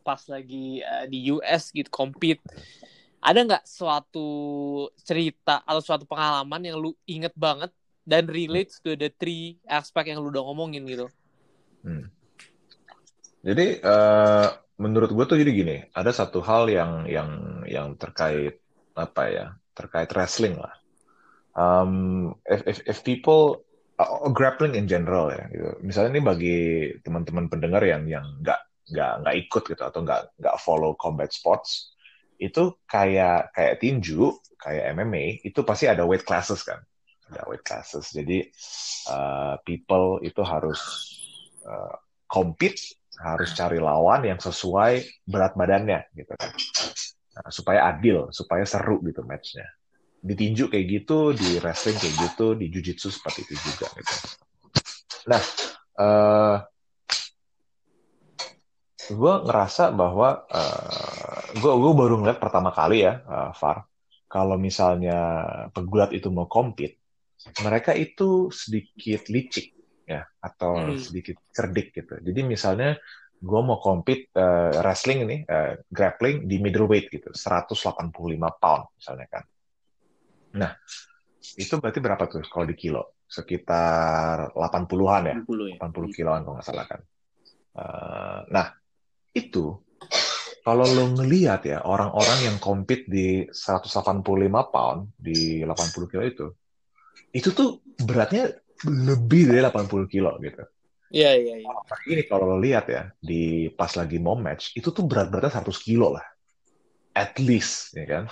Speaker 2: pas lagi uh, di US gitu compete ada nggak suatu cerita atau suatu pengalaman yang lu inget banget dan relates to the three aspek yang lu udah ngomongin gitu?
Speaker 3: Hmm. Jadi uh, menurut gue tuh jadi gini, ada satu hal yang yang yang terkait apa ya, terkait wrestling lah. Um, if, if, if people uh, grappling in general ya, gitu. Misalnya ini bagi teman-teman pendengar yang yang nggak nggak nggak ikut gitu atau nggak nggak follow combat sports, itu kayak kayak tinju, kayak MMA, itu pasti ada weight classes kan. Ada weight classes. Jadi uh, people itu harus uh, compete, harus cari lawan yang sesuai berat badannya gitu kan. Nah, supaya adil, supaya seru gitu matchnya. Di tinju kayak gitu, di wrestling kayak gitu, di jujitsu seperti itu juga gitu. Nah, uh, gue ngerasa bahwa uh, gue gue baru ngeliat pertama kali ya uh, Far kalau misalnya pegulat itu mau compete mereka itu sedikit licik ya atau hmm. sedikit cerdik gitu jadi misalnya gue mau compete uh, wrestling ini uh, grappling di middleweight gitu 185 pound misalnya kan nah itu berarti berapa tuh kalau di kilo sekitar 80-an ya 80, ya. 80 kiloan kalau nggak salah kan uh, nah itu kalau lo ngelihat ya orang-orang yang compete di 185 pound di 80 kilo itu, itu tuh beratnya lebih dari 80 kilo gitu.
Speaker 2: Iya iya. iya.
Speaker 3: Ini kalau lo lihat ya di pas lagi mau match itu tuh berat-beratnya 100 kilo lah, at least ya kan.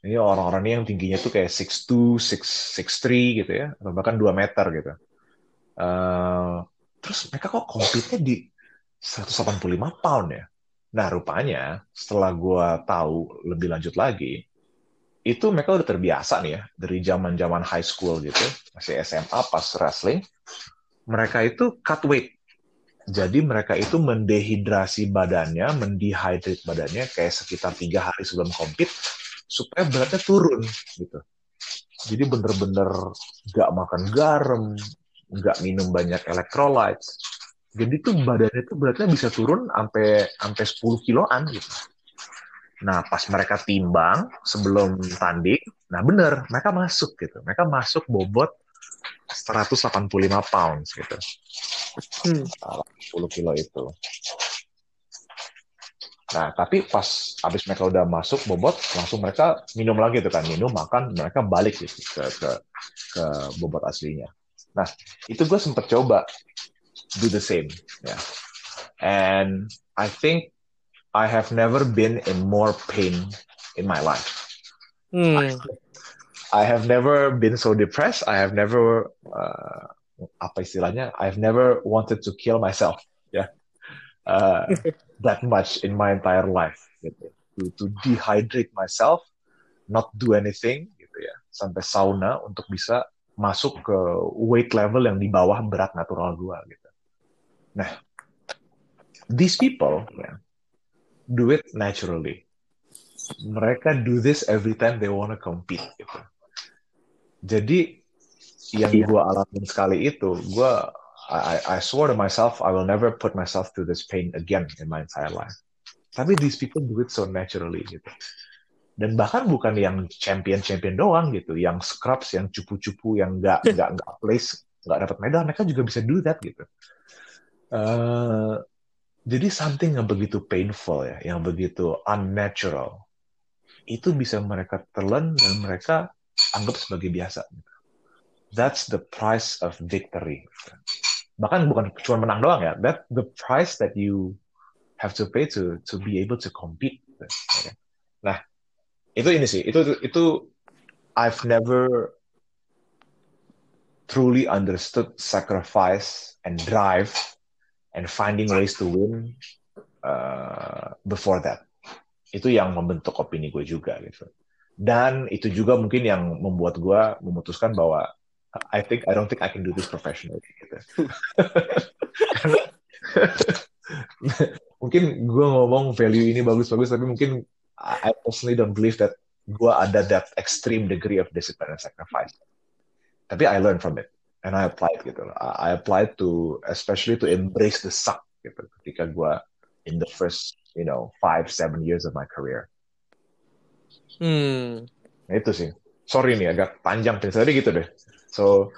Speaker 3: Ini orang-orang yang tingginya tuh kayak 6'2", 6'3 gitu ya, atau bahkan 2 meter gitu. Uh, terus mereka kok compete-nya di 185 pound ya. Nah, rupanya setelah gue tahu lebih lanjut lagi, itu mereka udah terbiasa nih ya, dari zaman-zaman high school gitu, masih SMA pas wrestling, mereka itu cut weight. Jadi mereka itu mendehidrasi badannya, mendehydrate badannya kayak sekitar tiga hari sebelum compete, supaya beratnya turun gitu. Jadi bener-bener gak makan garam, gak minum banyak electrolytes, jadi tuh badannya tuh beratnya bisa turun sampai sampai 10 kiloan gitu. Nah, pas mereka timbang sebelum tanding, nah bener, mereka masuk gitu. Mereka masuk bobot 185 pounds gitu. Hmm. 10 kilo itu. Nah, tapi pas habis mereka udah masuk bobot, langsung mereka minum lagi tuh kan, minum, makan, mereka balik gitu ke ke, ke bobot aslinya. Nah, itu gue sempet coba do the same. Yeah. And I think I have never been in more pain in my life. Mm. I, I, have never been so depressed. I have never uh, apa istilahnya? I've never wanted to kill myself. Yeah. Uh, that much in my entire life. Gitu. To, to dehydrate myself, not do anything gitu ya. Sampai sauna untuk bisa masuk ke weight level yang di bawah berat natural gua gitu. Nah, these people yeah, do it naturally. Mereka do this every time they wanna compete. Gitu. Jadi yang yeah. gue alamin sekali itu, gue I, I swore to myself I will never put myself through this pain again in my entire life. Tapi these people do it so naturally gitu. Dan bahkan bukan yang champion-champion doang gitu, yang scrubs, yang cupu-cupu, yang nggak nggak nggak place nggak dapat medal mereka juga bisa do that gitu uh, jadi something yang begitu painful ya yang begitu unnatural itu bisa mereka telan dan mereka anggap sebagai biasa that's the price of victory bahkan bukan cuma menang doang ya that the price that you have to pay to to be able to compete nah itu ini sih itu itu I've never truly understood sacrifice and drive and finding ways to win uh, before that. Itu yang membentuk opini gue juga gitu. Dan itu juga mungkin yang membuat gue memutuskan bahwa I think I don't think I can do this professionally gitu. mungkin gue ngomong value ini bagus-bagus tapi mungkin I personally don't believe that gue ada that extreme degree of discipline and sacrifice. Tapi I learn from it and I applied gitu. I applied to especially to embrace the suck gitu ketika gue in the first you know five seven years of my career.
Speaker 2: Hmm.
Speaker 3: Nah, itu sih. Sorry nih agak panjang penjelasannya gitu deh. So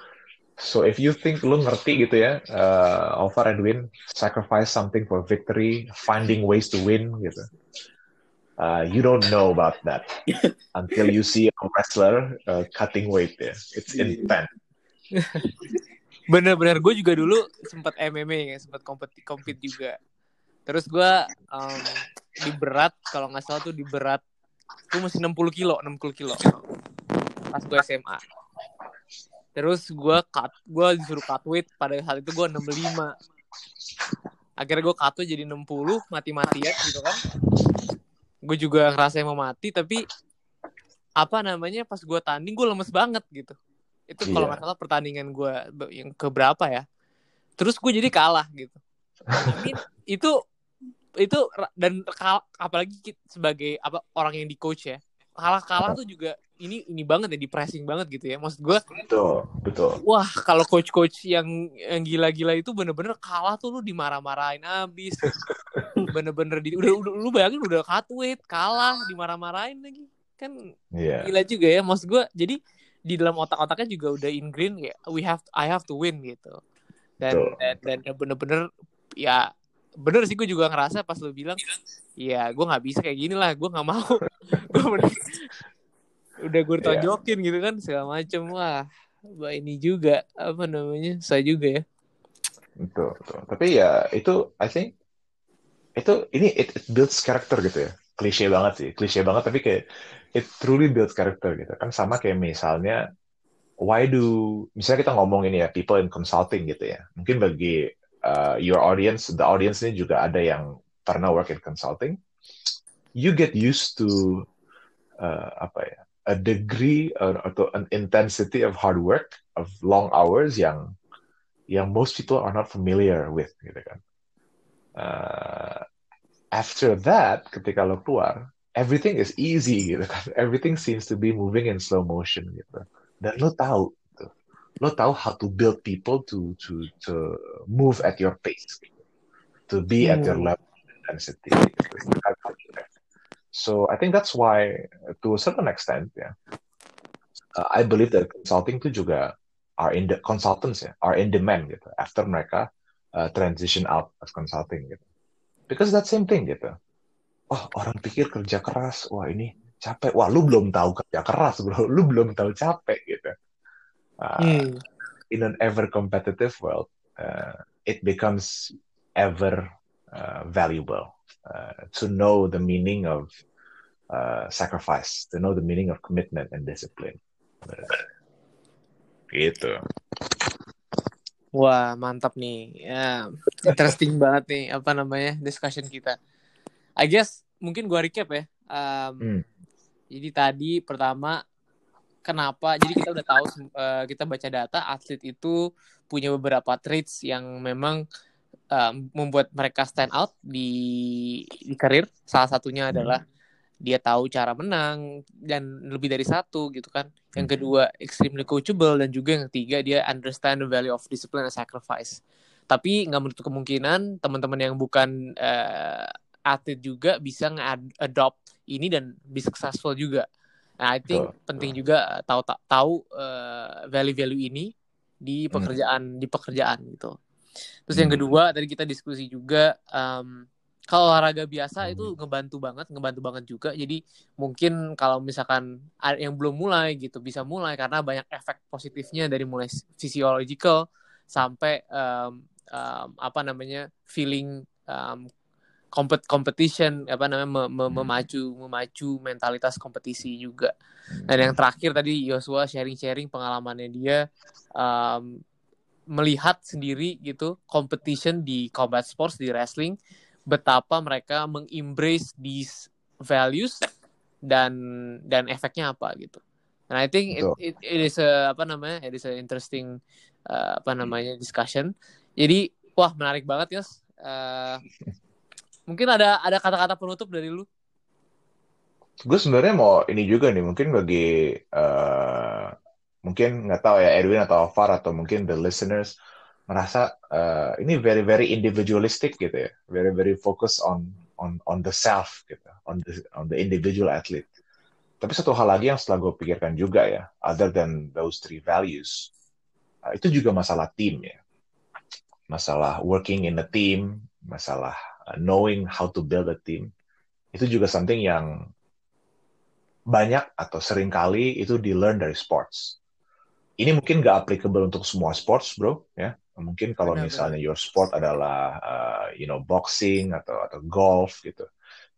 Speaker 3: so if you think lu ngerti gitu ya, uh, Alvar Edwin sacrifice something for victory, finding ways to win gitu uh, you don't know about that until you see a wrestler uh, cutting weight ya. It's iya. intense.
Speaker 2: Bener-bener gue juga dulu sempat MMA ya, sempat kompet kompet juga. Terus gue um, di berat kalau nggak salah tuh di berat gue masih 60 kilo, 60 kilo pas gue SMA. Terus gue cut, gue disuruh cut weight pada saat itu gue 65. Akhirnya gue cut jadi 60, mati-matian gitu kan gue juga ngerasa mau mati tapi apa namanya pas gue tanding gue lemes banget gitu itu yeah. kalau nggak salah pertandingan gue yang keberapa ya terus gue jadi kalah gitu I itu itu dan apalagi sebagai apa orang yang di coach ya kalah kalah tuh juga ini ini banget ya di pressing banget gitu ya. Maksud gue
Speaker 3: betul betul.
Speaker 2: wah kalau coach coach yang yang gila-gila itu bener-bener kalah tuh lu dimarah-marahin abis. Bener-bener di udah, udah lu bayangin udah cut weight kalah dimarah-marahin lagi. Kan yeah. gila juga ya maksud gue jadi di dalam otak-otaknya juga udah ingrain ya we have I have to win gitu. Dan dan, dan bener-bener ya bener sih gue juga ngerasa pas lu bilang ya gue nggak bisa kayak gini lah gue nggak mau gue udah gue iya. tonjokin yeah. gitu kan segala macem wah bah ini juga apa namanya saya juga ya
Speaker 3: betul, betul. tapi ya itu I think itu ini it, it builds character gitu ya klise banget sih klise banget tapi kayak it truly builds character gitu kan sama kayak misalnya why do misalnya kita ngomong ini ya people in consulting gitu ya mungkin bagi uh, your audience the audience ini juga ada yang pernah work in consulting you get used to uh, apa ya a degree or, atau an intensity of hard work of long hours yang yang most people are not familiar with gitu kan. Uh, after that, ketika lo keluar, everything is easy gitu kan. Everything seems to be moving in slow motion gitu. Dan lo tahu. Lo tahu how to build people to to to move at your pace, to be hmm. at your hmm. level intensity. So I think that's why, to a certain extent, yeah, uh, I believe that consulting itu juga are in the consultants ya, are in demand gitu. After mereka uh, transition out as consulting gitu. Because that same thing gitu. Oh orang pikir kerja keras, wah ini capek. Wah lu belum tahu kerja keras bro, lu belum tahu capek gitu. Uh, hmm. In an ever competitive world, uh, it becomes ever uh, valuable uh, to know the meaning of uh, sacrifice, to know the meaning of commitment and discipline. Gitu.
Speaker 2: Wah, mantap nih. Ya, interesting banget nih apa namanya discussion kita. I guess mungkin gua recap ya. Um, hmm. Jadi tadi pertama kenapa? Jadi kita udah tahu uh, kita baca data atlet itu punya beberapa traits yang memang um, membuat mereka stand out di di karir. Salah satunya hmm. adalah dia tahu cara menang dan lebih dari satu gitu kan. Yang hmm. kedua extremely coachable dan juga yang ketiga dia understand the value of discipline and sacrifice. Tapi nggak menutup kemungkinan teman-teman yang bukan uh, atlet juga bisa nge-adopt ini dan bisa successful juga. Nah, I think oh, penting juga tahu tahu uh, value-value ini di pekerjaan hmm. di pekerjaan gitu terus yang hmm. kedua tadi kita diskusi juga um, kalau olahraga biasa hmm. itu ngebantu banget, ngebantu banget juga. Jadi mungkin kalau misalkan yang belum mulai gitu bisa mulai karena banyak efek positifnya dari mulai physiological sampai um, um, apa namanya feeling um, kompet competition apa namanya me, me, hmm. memacu memacu mentalitas kompetisi juga. Dan yang terakhir tadi Yosua sharing-sharing pengalamannya dia um, melihat sendiri gitu competition di combat sports di wrestling betapa mereka mengembrace these values dan dan efeknya apa gitu. And I think it, it, it is a apa namanya? It is a interesting uh, apa namanya discussion. Jadi wah menarik banget ya. Uh, mungkin ada ada kata-kata penutup dari lu?
Speaker 3: Gue sebenarnya mau ini juga nih mungkin bagi uh, mungkin nggak tahu ya Edwin atau Alvar atau mungkin the listeners merasa uh, ini very very individualistic gitu ya, very very focus on on on the self gitu, on the on the individual athlete. Tapi satu hal lagi yang setelah gue pikirkan juga ya, other than those three values, uh, itu juga masalah tim ya, masalah working in a team, masalah uh, knowing how to build a team, itu juga something yang banyak atau sering kali itu di learn dari sports. Ini mungkin gak applicable untuk semua sports, bro, ya Mungkin kalau benar, misalnya benar. your sport adalah uh, you know boxing atau atau golf gitu.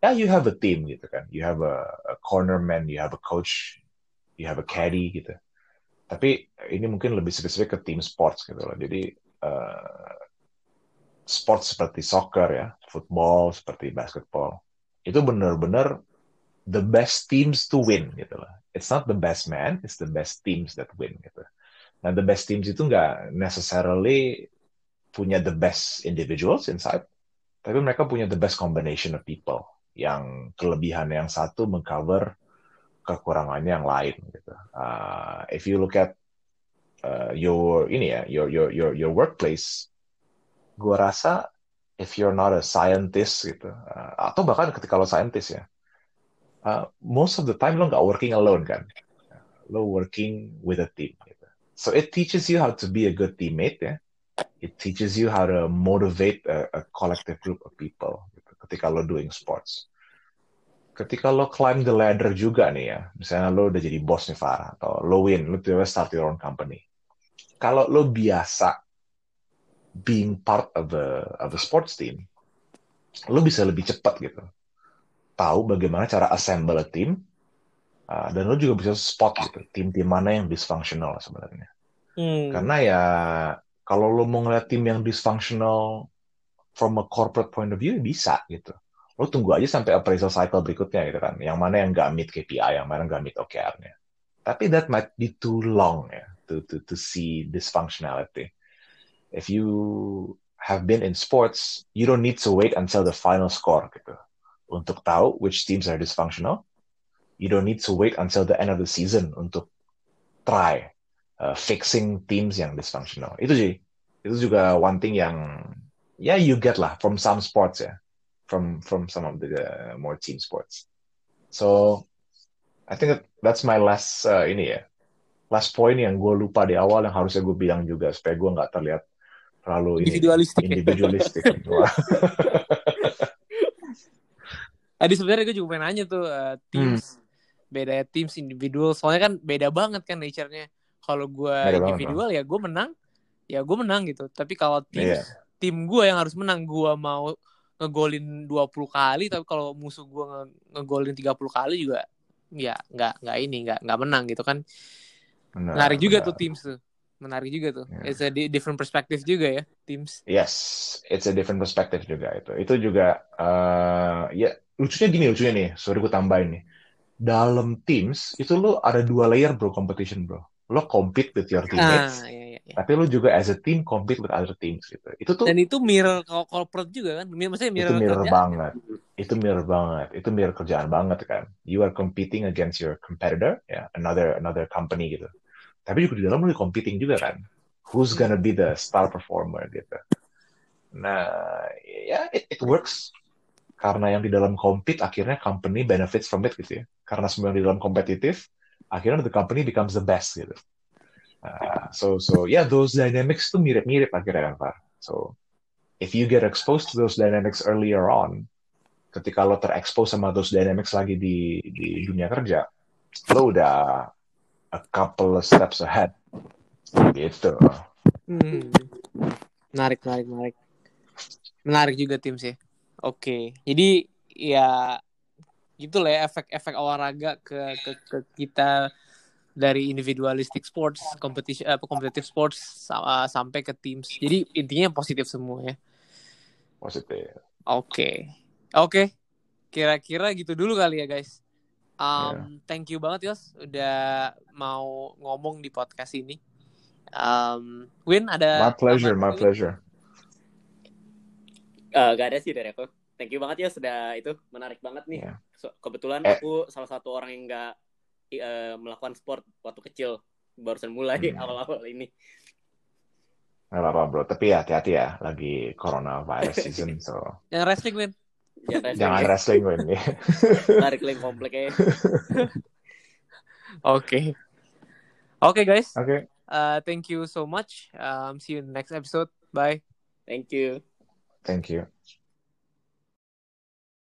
Speaker 3: Ya yeah, you have a team gitu kan. You have a, a corner man, you have a coach, you have a caddy gitu. Tapi ini mungkin lebih spesifik ke team sports gitu loh. Jadi uh, sport seperti soccer ya, football seperti basketball itu benar-benar the best teams to win gitu loh. It's not the best man, it's the best teams that win gitu. Nah, the best teams itu nggak necessarily punya the best individuals inside, tapi mereka punya the best combination of people yang kelebihan yang satu mengcover kekurangannya yang lain gitu. Uh, if you look at uh, your ini ya, your your your your workplace, gua rasa if you're not a scientist gitu, uh, atau bahkan ketika lo scientist ya, uh, most of the time lo nggak working alone kan, lo working with a team. Gitu. So it teaches you how to be a good teammate ya. It teaches you how to motivate a, a collective group of people gitu, ketika lo doing sports. Ketika lo climb the ladder juga nih ya, misalnya lo udah jadi bos nih Farah, atau lo win, lo tiba start your own company. Kalau lo biasa being part of a of a sports team, lo bisa lebih cepat gitu. Tahu bagaimana cara assemble a team, Uh, dan lo juga bisa spot gitu tim-tim mana yang dysfunctional sebenarnya. Hmm. Karena ya kalau lo mau ngeliat tim yang dysfunctional from a corporate point of view bisa gitu. Lo tunggu aja sampai appraisal cycle berikutnya gitu kan. Yang mana yang nggak meet KPI, yang mana nggak meet OKR-nya. Tapi that might be too long ya to to to see dysfunctionality. If you have been in sports, you don't need to wait until the final score gitu untuk tahu which teams are dysfunctional you don't need to wait until the end of the season untuk try uh, fixing teams yang dysfunctional. Itu sih, itu juga one thing yang ya yeah, you get lah from some sports ya, from from some of the uh, more team sports. So I think that that's my last uh, ini ya, last point yang gue lupa di awal yang harusnya gue bilang juga supaya gue nggak terlihat terlalu
Speaker 2: individualistik.
Speaker 3: Ini, individualistik.
Speaker 2: Tadi sebenarnya gue juga pengen nanya tuh uh, teams hmm. Beda teams individual. Soalnya kan beda banget kan nature-nya. Kalau gue individual banget, ya gue menang. Ya gue menang gitu. Tapi kalau tim yeah. tim gue yang harus menang. Gue mau ngegolin 20 kali tapi kalau musuh gue nge ngegolin 30 kali juga ya nggak nggak ini nggak nggak menang gitu kan. Benar, menarik juga benar. tuh teams tuh menarik juga tuh. Yeah. it's a different perspective juga ya teams.
Speaker 3: Yes it's a different perspective juga itu. Itu juga uh, ya lucunya gini lucunya nih sorry gue tambahin nih. Dalam teams itu lo ada dua layer bro competition bro. Lo compete with your teammates ah, iya, iya, tapi lo juga as a team compete with other teams gitu. Itu tuh
Speaker 2: dan itu mirror corporate juga kan? Maksudnya mirror
Speaker 3: itu mirror kerjaan. banget. Itu mirror banget. Itu mirror kerjaan banget kan. You are competing against your competitor ya yeah, another another company gitu tapi juga di dalam lo competing juga kan who's gonna be the star performer gitu nah ya yeah, it, it works karena yang di dalam compete akhirnya company benefits from it gitu ya. Karena semua yang di dalam kompetitif, akhirnya the company becomes the best gitu. Uh, so so yeah, those dynamics tuh mirip-mirip akhirnya kan, Pak. So if you get exposed to those dynamics earlier on, ketika lo terekspos sama those dynamics lagi di di dunia kerja, lo udah a couple of steps ahead. Gitu.
Speaker 2: Hmm. Menarik, menarik, menarik. Menarik juga tim sih. Oke, jadi ya gitulah ya efek-efek olahraga ke, ke ke kita dari individualistic sports, competition, uh, competitive sports uh, sampai ke teams. Jadi intinya positif semua ya.
Speaker 3: Positif.
Speaker 2: Oke, okay. oke. Okay. Kira-kira gitu dulu kali ya guys. Um, yeah. Thank you banget Yos udah mau ngomong di podcast ini. Um, Win ada.
Speaker 3: My pleasure, my pleasure.
Speaker 1: Uh, gak ada sih dari aku. Thank you banget ya sudah itu menarik banget nih. Yeah. So, kebetulan eh. aku salah satu orang yang nggak uh, melakukan sport waktu kecil barusan mulai hmm. awal-awal ini
Speaker 3: Gak apa-apa bro, tapi ya hati-hati ya, lagi coronavirus season, so...
Speaker 2: Yang wrestling, Win.
Speaker 3: Jangan, Jangan ya. wrestling, Win. Ya.
Speaker 1: Tarik link komplek ya.
Speaker 2: Oke. Oke, guys.
Speaker 3: Oke. Okay.
Speaker 2: Uh, thank you so much. Um, see you in the next episode. Bye.
Speaker 1: Thank you.
Speaker 3: Thank you.